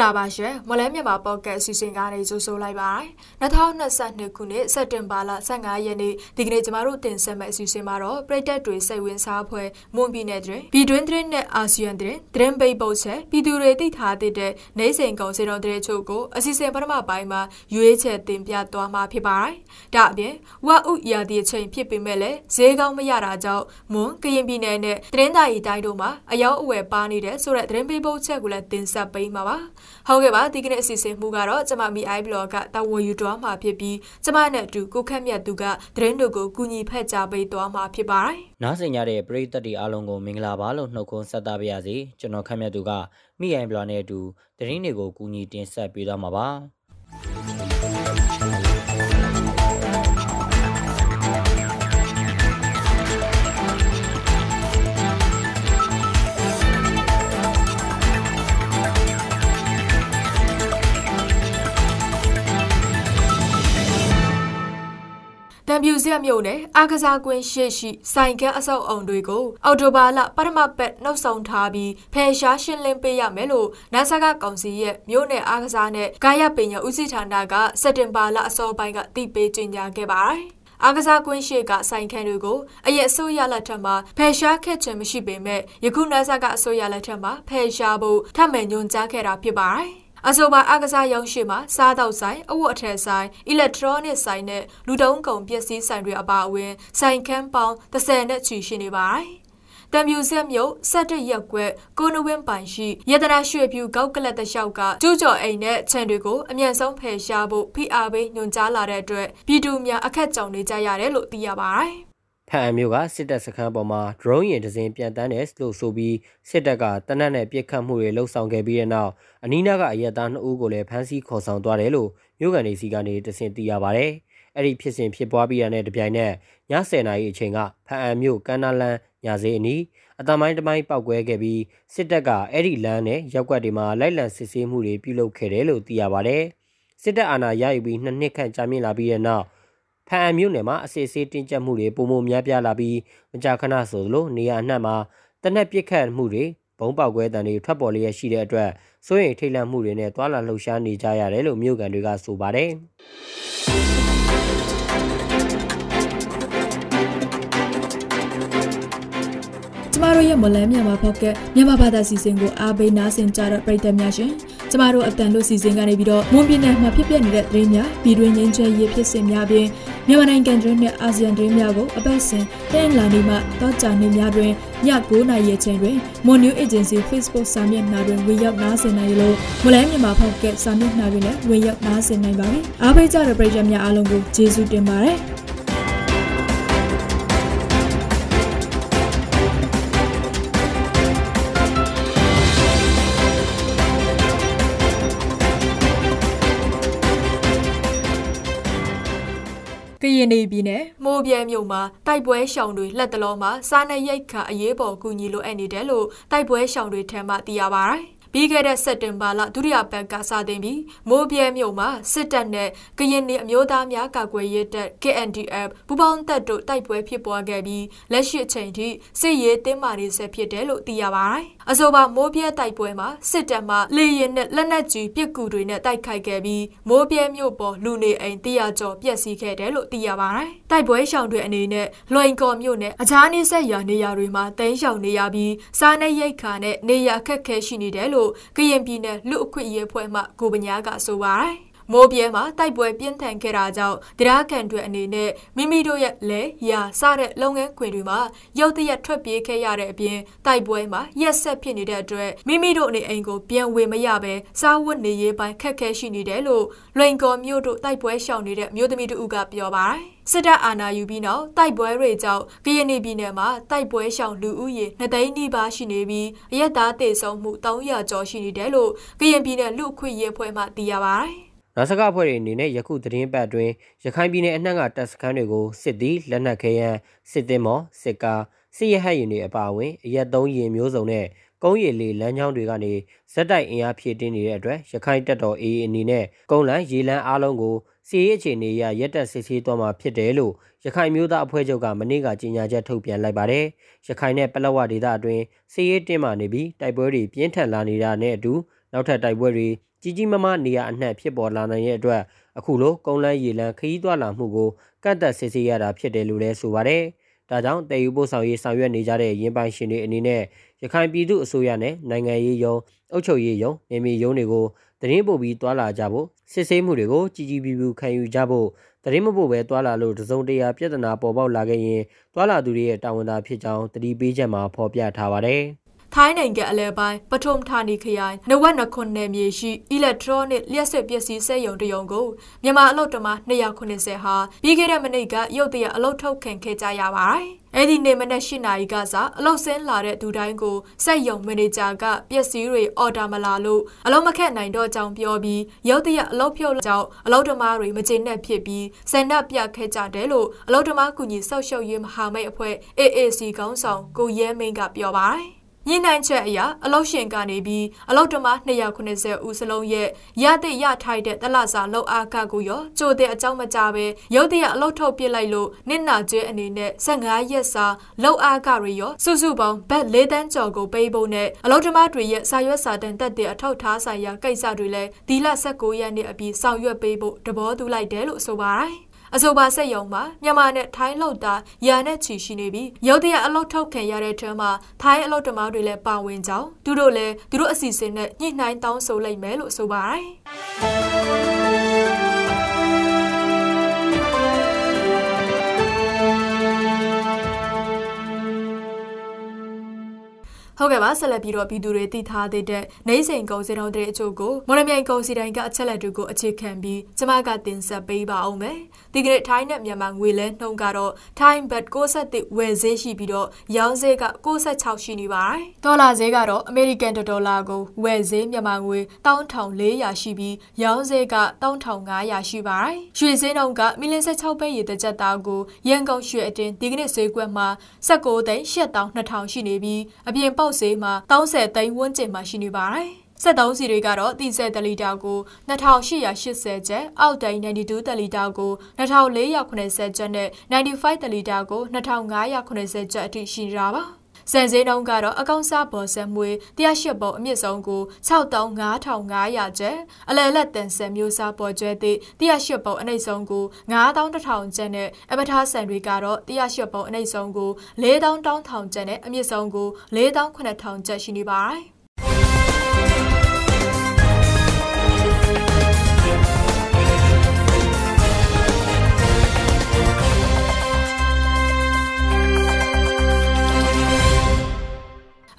င်္ဂလာပါရှင်မလဲမြန်မာပေါ့ကတ်အစီအစဉ်ကနေကြိုဆိုလိုက်ပါတယ်2022ခုနှစ်စက်တင်ဘာလ15ရက်နေ့ဒီကနေ့ကျမတို့တင်ဆက်မယ့်အစီအစဉ်မှာတော့ပြည်သက်တွေစိတ်ဝင်စားဖွယ်မွန်ပြည်နယ်တွင်ပြည်တွင်းသတင်းနဲ့အာဆီယံသတင်းသတင်းပိတ်ပုတ်ချက်ပြည်သူတွေသိထားတဲ့နေစဉ်ကုန်စည်တော်သတင်းချုပ်ကိုအစီအစဉ်ပထမပိုင်းမှာရွေးချယ်တင်ပြသွားမှာဖြစ်ပါတယ်ဒါအပြင်ဝါဥရာသီအချိန်ဖြစ်ပေမဲ့လည်းဈေးကောင်းမရတာကြောင့်မွန်ကရင်ပြည်နယ်နဲ့သတင်းသားရီတိုင်းတို့မှာအယောက်အဝယ်ပါနေတဲ့ဆိုတဲ့သတင်းပိတ်ပုတ်ချက်ကိုလည်းတင်ဆက်ပေးမှာပါဟုတ်ကဲ့ပါဒီကနေ့အစီအစဉ်မှုကတော့ကျမမီ i blog ကတာဝန်ယူသွားမှာဖြစ်ပြီးကျမနဲ့အတူကိုခက်မြတ်သူကသတင်းတို့ကိုကူညီဖက်ကြားပေးသွားမှာဖြစ်ပါတယ်။နားဆင်ကြတဲ့ပရိသတ်တွေအားလုံးကိုမင်္ဂလာပါလို့နှုတ်ခွန်းဆက်သပါရစေ။ကျွန်တော်ခက်မြတ်သူကမီ i blog နဲ့အတူသတင်းတွေကိုကူညီတင်ဆက်ပေးသွားမှာပါ။ တံပြူဆက်မြို့နယ်အာကစားကွင်းရှိရှိဆိုင်ကန်းအဆောက်အုံတွေကိုအော်တိုဘာလပထမပတ်နှုတ်ဆောင်ထားပြီးဖယ်ရှားရှင်းလင်းပေးရမယ်လို့နာဆာကကောင်စီရဲ့မြို့နယ်အာကစားနဲ့ကာယပညာဦးစီးဌာနကစက်တင်ဘာလအစောပိုင်းကတည်ပေးကြေညာခဲ့ပါတယ်။အားကစားကွင်းရှိကဆိုင်ခန်းတွေကိုအရက်အစိုးရလက်ထက်မှာဖယ်ရှားခဲ့ခြင်းမရှိပေမဲ့ယခုနာဆာကအစိုးရလက်ထက်မှာဖယ်ရှားဖို့ထပ်မံညွှန်ကြားခဲ့တာဖြစ်ပါတယ်။ အဆိုပါအကစားရုံရှိမှာစားတောက်ဆိုင်အဝတ်အထည်ဆိုင်အီလက်ထရောနစ်ဆိုင်နဲ့လူတုံးကုန်ပစ္စည်းဆိုင်တွေအပါအဝင်ဆိုင်ခန်းပေါင်း30နဲ့ချီရှိနေပါတယ်တံမြူဆက်မြို့ဆက်တရက်ကွက်ကိုနဝင်းပိုင်ရှိရတနာရွှေဖြူကောက်ကလတ်တလျှောက်ကကျူးကျော်အိမ်နဲ့ခြံတွေကိုအမြန်ဆုံးဖယ်ရှားဖို့ဖိအားပေးညွှန်ကြားလာတဲ့အတွက်ပြည်သူများအခက်ကြုံနေကြရတယ်လို့သိရပါတယ် ဖန်အမျိုးကစစ်တပ်စခန်းပေါ်မှာ drone ယာဉ်တစ်စင်းပြန်တန်းတယ်လို့ဆိုပြီးစစ်တပ်ကတနက်နဲ့ပြစ်ခတ်မှုတွေလှုပ်ဆောင်ခဲ့ပြီးတဲ့နောက်အနီးနားကအရက်သား2ဦးကိုလည်းဖမ်းဆီးခေါ်ဆောင်သွားတယ်လို့မြို့ကန်တွေစီကနေတစင်သိရပါဗျ။အဲ့ဒီဖြစ်စဉ်ဖြစ်ပွားပြီးရတဲ့တပြိုင်နက်ည10:00နာရီအချိန်ကဖန်အမျိုးကန်းနာလန်ညာစေးအနီးအတမိုင်းတမိုင်းပောက်ကွဲခဲ့ပြီးစစ်တပ်ကအဲ့ဒီလမ်းနဲ့ရက်ွက်တွေမှာလိုက်လံစစ်ဆေးမှုတွေပြုလုပ်ခဲ့တယ်လို့သိရပါဗျ။စစ်တပ်အာဏာရယူပြီးနှစ်နှစ်ခန့်ကြာမြင့်လာပြီးတဲ့နောက် ဖန်အမျိုးနယ်မှာအစစ်ဆေးတင်းကျပ်မှုတွေပုံမများပြားလာပြီးမကြာခဏဆိုသလိုနေရာအနှံ့မှာတနက်ပစ်ခတ်မှုတွေဘုံပေါက်ကွဲတံတွေထွက်ပေါ်လျက်ရှိတဲ့အတွက်စိုးရိမ်ထိတ်လန့်မှုတွေနဲ့သွာလာလှုပ်ရှားနေကြရတယ်လို့မြို့ကန်တွေကဆိုပါတယ်ကျမတို့ရဲ့မလန်းမြန်မာဖောက်ကမြန်မာဘာသာစီစဉ်ကိုအားပေးနားဆင်ကြတဲ့ပရိသတ်များရှင်ကျမတို့အတန်လို့စီစဉ်ကနေပြီးတော့မွန်ပြည်နယ်မှာဖြစ်ပျက်နေတဲ့သတင်းများပြည်တွင်းငင်းချဲရေးဖြစ်စဉ်များပြင် မြန်မာနိုင်ငံတွင်းနဲ့အာဆီယံတွင်းများကိုအပတ်စဉ်တင်လာနေမှတောကြနေများတွင်ည9:00နာရီချိန်တွင် Mon New Agency Facebook စာမျက်နှာတွင်ဝင်ရောက်နားဆင်နိုင်လို့မလဲမြန်မာဖောက်ကစာမျက်နှာတွင်လည်းဝင်ရောက်နားဆင်နိုင်ပါပြီအားပေးကြတဲ့ပရိသတ်များအားလုံးကိုကျေးဇူးတင်ပါတယ် နေပြည်နယ်မိုးပြဲမြို့မှာတိုက်ပွဲရှောင်တွေလက်တလုံးမှာစားနပ်ရိက္ခာအရေးပေါ်ကူညီလိုအပ်နေတယ်လို့တိုက်ပွဲရှောင်တွေထံမှသိရပါဗျ။ ပြီးခဲ့တဲ့စက်တင်ဘာလဒုတိယပတ်ကစတင်ပြီးမိုးပြဲမြို့မှာစစ်တပ်နဲ့ကရင်နေအမျိုးသားများကာကွယ်ရေးတပ် KNDF ပူးပေါင်းတပ်တို့တိုက်ပွဲဖြစ်ပွားခဲ့ပြီးလက်ရှိအချိန်ထိစစ်ရေးတင်းမာနေဆဲဖြစ်တယ်လို့သိရပါတယ်။အဆိုပါမိုးပြဲတိုက်ပွဲမှာစစ်တပ်မှလေရင်နဲ့လက်နက်ကြီးပစ်ကူတွေနဲ့တိုက်ခိုက်ခဲ့ပြီးမိုးပြဲမြို့ပေါ်လူနေအိမ်တရာကျော်ပျက်စီးခဲ့တယ်လို့သိရပါတယ်။တိုက်ပွဲရှောင်တွေအနေနဲ့လွိုင်ကော်မြို့နဲ့အခြားနေဆက်ရာနေရာတွေမှာတင်းရှောင်နေရပြီးစားနပ်ရိက္ခာနဲ့နေရာအခက်ခဲရှိနေတယ်လို့လို့ကရင်ပြည်နယ်လူအခွင့်အရေးဖွဲ့မှကိုပညာကဆိုပါတယ်မိုးပြဲမှာတိုက်ပွဲပြင်းထန်ခဲ့တာကြောင့်တရားခံတွေအနေနဲ့မိမိတို့ရဲ့လဲရာစတဲ့လုပ်ငန်းခွင်တွေမှာရုတ်တရက်ထွက်ပြေးခဲ့ရတဲ့အပြင်တိုက်ပွဲမှာရက်ဆက်ဖြစ်နေတဲ့အတွက်မိမိတို့အနေအိမ်ကိုပြန်ဝင်မရဘဲစားဝတ်နေရေးပိုင်းခက်ခဲရှိနေတယ်လို့လွင်ကော်မြို့တို့တိုက်ပွဲရှောင်နေတဲ့မြို့သမီးတို့ကပြောပါတယ် စစ်တပ်အာဏာယူပြီးနောက်တိုက်ပွဲတွေကြောင့်ကရင်ပြည်နယ်မှာတိုက်ပွဲရှောင်လူဦးရေ2သိန်းနီးပါးရှိနေပြီးအရက်သားတေဆုံးမှု300ကျော်ရှိနေတယ်လို့ကရင်ပြည်နယ်လူ့အခွင့်အရေးဖွဲ့မှသိရပါတယ်။နာဆကဖွဲ့တွေအနေနဲ့ယခုသတင်းပတ်အတွင်းရခိုင်ပြည်နယ်အနှံ့ကတပ်စခန်းတွေကိုစစ်သည်လက်နက်ခဲယမ်းစစ်သည်မော်စစ်ကားစစ်ရဟတ်ရင်တွေအပါအဝင်အရက်သုံးရင်မျိုးစုံနဲ့ ကုန်းရည်လေလမ်းကြောင်းတွေကနေဇက်တိုက်အင်အားဖြည့်တင်းနေတဲ့အတွက်ရခိုင်တပ်တော် AA အနေနဲ့ကုန်းလန်းရေလန်းအားလုံးကိုစီရေးအခြေအနေအရရက်တက်စစ်ဆေးသွားမှာဖြစ်တယ်လို့ရခိုင်မျိုးသားအဖွဲ့ချုပ်ကမနေ့ကကြေညာချက်ထုတ်ပြန်လိုက်ပါတယ်။ရခိုင်နဲ့ပလက်ဝဒေသအတွင်းစီရေးတင်းမာနေပြီးတိုက်ပွဲတွေပြင်းထန်လာနေတာနဲ့အတူနောက်ထပ်တိုက်ပွဲတွေကြီးကြီးမားမားနေရာအနှံ့ဖြစ်ပေါ်လာနိုင်တဲ့အတွက်အခုလိုကုန်းလန်းရေလန်းခရီးသွားလာမှုကိုကန့်သက်စစ်ဆေးရတာဖြစ်တယ်လို့လည်းဆိုပါတယ်။ဒါကြောင့်တည်ယူပို့ဆောင်ရေးဆောင်ရွက်နေကြတဲ့ရင်းပိုင်ရှင်တွေအနေနဲ့ ရခိုင်ပြည်သူအစိုးရနဲ့နိုင်ငံရေးယုံအုပ်ချုပ်ရေးယုံနေမီယုံတွေကိုသတင်းပို့ပြီးတွာလာကြဖို့စစ်ဆေးမှုတွေကိုကြီးကြီးပြူပြူခံယူကြဖို့သတင်းမပို့ပဲတွာလာလို့တစုံတရာပြဿနာပေါ်ပေါက်လာခဲ့ရင်တွာလာသူတွေရဲ့တာဝန်သာဖြစ်ကြောင်းတတိပေးချက်မှာဖော်ပြထားပါတယ်။ ထိုင်းနိုင်ငံအလဲပိုင်းပထုံဌာနီခရိုင်နဝက်နခွန်နယ်မြေရှိ electronic လျှက်စစ်ပစ္စည်းစက်ရုံတရုံကိုမြန်မာအလုပ်သမား290ဟာပြီးခဲ့တဲ့မနေ့ကရုတ်တရက်အလုပ်ထုတ်ခံခဲ့ကြရပါတယ်။အဲ့ဒီနေ့မနက်၈နာရီကစားအလုပ်ဆင်းလာတဲ့သူတိုင်းကိုစက်ရုံမန်နေဂျာကပစ္စည်းတွေအော်ဒါမလာလို့အလုပ်မခက်နိုင်တော့ကြောင်းပြောပြီးရုတ်တရက်အလုပ်ဖြုတ်ကြောင်းအလုပ်သမားတွေမကျေနပ်ဖြစ်ပြီးဆန္ဒပြခဲ့ကြတယ်လို့အလုပ်သမားကူညီဆောက်ရှုပ်ရေးမဟာမိတ်အဖွဲ့ AAC ခေါင်းဆောင်ကိုရဲမင်းကပြောပါတယ် ညှိနှိုင်းချက်အရအလုတ်ရှင်ကနေပြီးအလုတ်တမ290ဦးစလုံးရဲ့ရတဲ့ရထိုက်တဲ့တလစာလောက်အားကကိုရောကြိုတဲ့အကြောင်းမကြပဲရုတ်တရက်အလုတ်ထုတ်ပစ်လိုက်လို့နစ်နာကျွဲအနေနဲ့15ရက်စာလောက်အားကတွေရောစုစုပေါင်းဘတ်၄တန်းကျော်ကိုပေးဖို့နဲ့အလုတ်တမတွေရဲ့စာရွက်စာတမ်းတက်တဲ့အထောက်ထားဆိုင်ရာကိစ္စတွေလည်းဒီလ19ရက်နေ့အပြီးဆောင်ရွက်ပေးဖို့တဘောတူလိုက်တယ်လို့ဆိုပါတယ် အဆိုပါစက်ရုံမှာမြန်မာနဲ့ထိုင်းလောက်တာရာနဲ့ချီရှိနေပြီးရုတ်တရက်အလုပ်ထုတ်ခံရတဲ့ထဲမှာထိုင်းအလုပ်သမားတွေလည်းပါဝင်ကြောင်းသူတို့လည်းသူတို့အစီအစဉ်နဲ့ညှိနှိုင်းတောင်းဆိုလိုက်မယ်လို့ဆိုပါတယ် ဟုတ်ကဲ့ပါဆက်လက်ပြီးတော့ပြည်သူတွေသိထားသေးတဲ့နိုင်စိန်ကုန်စည်တော်တဲ့အချို့ကိုမော်လမြိုင်ကုန်စည်တိုင်းကအချက်လက်တွေကိုအခြေခံပြီးကျမကတင်ဆက်ပေးပါအောင်မယ်။ဒီကနေ့ထိုင်းနဲ့မြန်မာငွေလဲနှုန်းကတော့ထိုင်းဘတ်61ဝယ်ဈေးရှိပြီးတော့ရောင်းဈေးက66ရှိနေပါတယ်။ဒေါ်လာဈေးကတော့အမေရိကန်ဒေါ်လာကိုဝယ်ဈေးမြန်မာငွေ1400ရှိပြီးရောင်းဈေးက1500ရှိပါတယ်။ရွှေဈေးနှုန်းကမီလ16ပဲရေတစ်ကြက်သားကိုရန်ကုန်ရွှေအတင်းဒီကနေ့ဈေးကွက်မှာ19သိန်း8200ရှိနေပြီးအပြင်ပေါက်ဈေးမှာ30သိန်းဝန်းကျင်မှာရှိနေပါတယ်။ဆက်သုံးစီတွေကတော့တိဆက်တလီတာကို2880ကျပ်အောက်တိုင်92တလီတာကို2480ကျပ်နဲ့95တလီတာကို2580ကျပ်အထိရှိနေတာပါ စံစင်းနှုန်းကတော့အကောင့်စားပေါ်ဆက်မွေ108ပုံအမြင့်ဆုံးကို63500ကျပ်အလယ်လက်တန်ဆန်မျိုးစားပေါ်ကျွဲသည့်108ပုံအနှိမ့်ဆုံးကို9100ကျပ်နဲ့အပထားဆန်တွေကတော့108ပုံအနှိမ့်ဆုံးကို4000ကျပ်နဲ့အမြင့်ဆုံးကို48000ကျပ်ရှိနေပါတယ်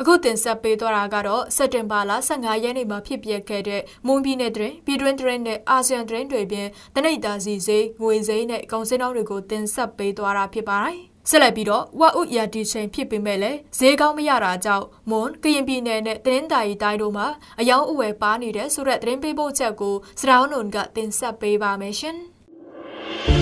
အခုတင်ဆက်ပေးသွားတာကတော့စက်တင်ဘာလ15ရက်နေ့မှာဖြစ်ပျက်ခဲ့တဲ့မွန်ပြည်နယ်တွင်ပြည်တွင်းတွင်နဲ့အာဆီယံတွင်တွေပြင်တနိဒာစီစိငွေစိနဲ့ကုန်စည်နှုန်းတွေကိုတင်ဆက်ပေးသွားတာဖြစ်ပါတယ်။ဆက်လက်ပြီးတော့ဝက်ဥရာတီချိန်ဖြစ်ပေမဲ့လည်းဈေးကောင်းမရတာကြောင့်မွန်ကရင်ပြည်နယ်နဲ့တင်းတာရီတိုင်းတို့မှာအယောင်အဝယ်ပါနေတဲ့ဆိုတဲ့သတင်းပေးပို့ချက်ကိုစရောင်းနုံကတင်ဆက်ပေးပါမယ်ရှင်။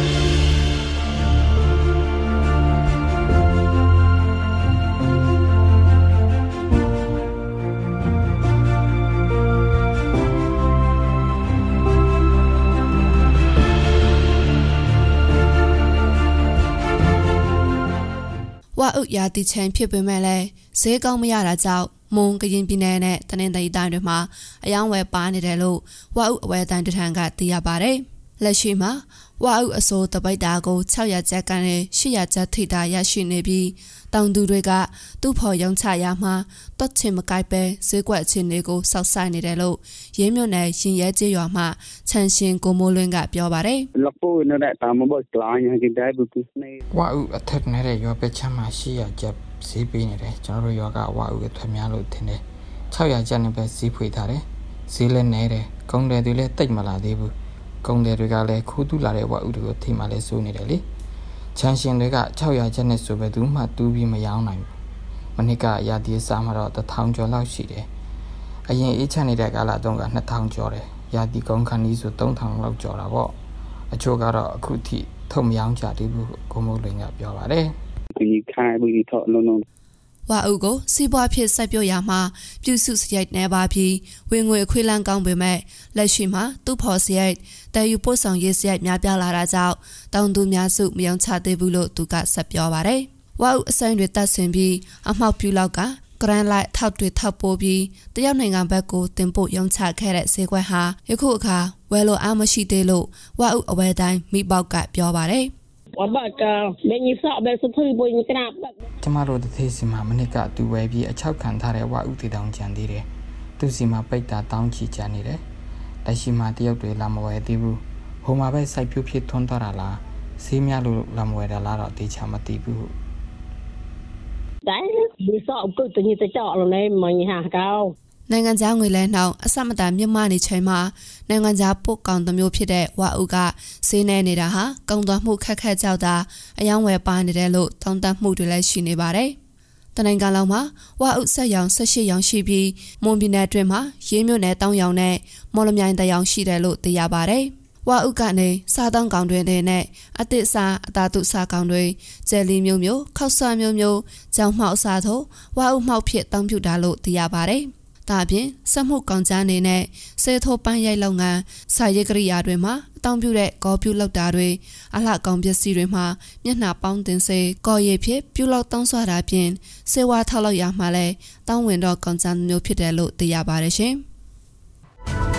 ရာတီချိန်ဖြစ်ပေမဲ့လည်းဈေးကောင်းမရတာကြောင့်မွန်ကရင်ပြည်နယ်နဲ့တနင်္သာရီတိုင်းတွေမှာအယောင်းဝယ်ပါနေတယ်လို့ဝအုပ်အဝယ်တန်းတထန်ကသိရပါတယ်။ လက်ရှိမှာဝအုပ်အစိုးတပိတ်တာကို600ကျပ်ကနေ800ကျပ်ထိတာရရှိနေပြီးတောင်သူတွေကသူ့ဖော်ရုံချရာမှာတွတ်ချင်မကိုက်ပဲဈေးကွက်အခြေအနေကိုစောက်ဆိုင်နေတယ်လို့ရင်းမြွနယ်ရင်ရဲကျေးရွာမှချန်ရှင်ကိုမိုးလွင်ကပြောပါတယ်လပိုးနဲ့တာမဘောကလာညာကိဒိုင်ဘူးကုစနေဝါဥအထက်နဲ့ရွာပဲချမ်းမှာရှိရချက်ဈေးပေးနေတယ်ကျွန်တော်တို့ရွာကဝါဥအထက်များလို့ထင်တယ်600ကျပ်နဲ့ပဲဈေးဖွေထားတယ်ဈေးလည်းနေတယ်ကုန်တယ်တွေလည်းတိတ်မလာသေးဘူး ကုန်တယ်တွေကလည်းခိုးတူးလာတဲ့ဝါဥတွေကိုထိမှလည်းစိုးနေတယ်လေချန်ရှင်တွေက600ချက်နဲ့ဆိုပဲသူမှတူးပြီးမရောင်းနိုင်ဘူးမနစ်ကရာသီစားမှာတော့1000ကျော်လောက်ရှိတယ်အရင်အေးချမ်းနေတဲ့ကာလတုန်းက2000ကျော်တယ်ရာသီကုန်းခန်းကြီးဆို3000လောက်ကျော်တာပေါ့အချို့ကတော့အခုထိထုံမရောင်းကြသေးဘူးကိုမိုးလိန်ကပြောပါတယ်ဒီခိုင်ဘူးထောလုံးလုံး ဝါအုပ်ကိုစီးပွားဖြစ်စိုက်ပျိုးရာမှာပြုစုစရိုက်နေပါပြီးဝင်ငွေအခွေးလန်းကောင်းပေမဲ့လက်ရှိမှာသူ့ဖော်စရိုက်တည်ယူပို့ဆောင်ရေးစရိုက်များပြားလာတာကြောင့်တောင်သူများစုမယုံချသေးဘူးလို့သူကဆက်ပြောပါတယ်။ဝါအုပ်အဆိုင်တွေတတ်ဆင်ပြီးအမှောက်ပြူလောက်ကဂရန်လိုက်ထောက်တွေထောက်ပိုးပြီးတရုတ်နိုင်ငံဘက်ကိုတင်ပို့ရောင်းချခဲ့တဲ့ဈေးကွက်ဟာယခုအခါဝယ်လိုအားမရှိသေးလို့ဝအုပ်အဝဲတိုင်းမိပေါက်ကပြောပါတယ် ဝဘကဘယ်ညစဘယ်စဖွေပွင့်ကနာဘကျမတို့တသေးစီမှာမနစ်ကသူဝဲပြီးအချောက်ခံထားတဲ့ဝဥတီတောင်ကြံသေးတယ်သူစီမှာပိတ်တာတောင်းချီကြနေတယ်လက်ရှိမှာတယောက်တွေလာမဝဲသေးဘူးဟိုမှာပဲစိုက်ဖြူဖြစ်ထွန်းသွားတာလားဆေးများလို့လာမဝဲတာလားတော့တေချာမသိဘူးတိုင်းဒီစော့ကုတ်တညတကြောက်လုံးနေမညာကော နိုင်ငံသားငွေလဲနှောင်းအစမတန်မြင့်မားနေချိန်မှာနိုင်ငံသားပို့ကောင်သမျိုးဖြစ်တဲ့ဝါဥကဈေးနှဲနေတာဟာကုန်သွယ်မှုခက်ခက်ကြောက်တာအယောင်းဝယ်ပါနေတယ်လို့သုံးသပ်မှုတွေလည်းရှိနေပါတယ်။တနင်္ဂနွေလောက်မှာဝါဥဆက်ရောင်၁၈ရောင်ရှိပြီးမွန်ပြည်နယ်အတွင်းမှာရေးမြို့နယ်တောင်းရောင်နဲ့မော်လမြိုင်တရောင်ရှိတယ်လို့သိရပါတယ်။ဝဥကနေစားတောင်းကောင်တွေနဲ့အသစ်စားအသာတုစားကောင်တွေကျယ်လီမျိုးမျိုးခောက်ဆွမ်းမျိုးမျိုးကြောင်မှောက်စားတို့ဝဥမှောက်ဖြစ်တောင်းပြတာလို့သိရပါတယ်။ ဒါပြင်စက်မှုကောင်ကြားနေနဲ့စေထိုးပန်းရိုက်လုပ်ငန်းစာရေးကရိယာတွေမှာအတောင်းပြုတဲ့ကောပြုလောက်တာတွေအလှကောင်ပစ္စည်းတွေမှာမျက်နှာပေါင်းတင်စေကော်ရည်ဖြစ်ပြုလောက်တောင်းဆွတာပြင်စေဝါထောက်လောက်ရမှာလဲတောင်းဝင်တော့ကောင်ကြားမျိုးဖြစ်တယ်လို့သိရပါတယ်ရှင်။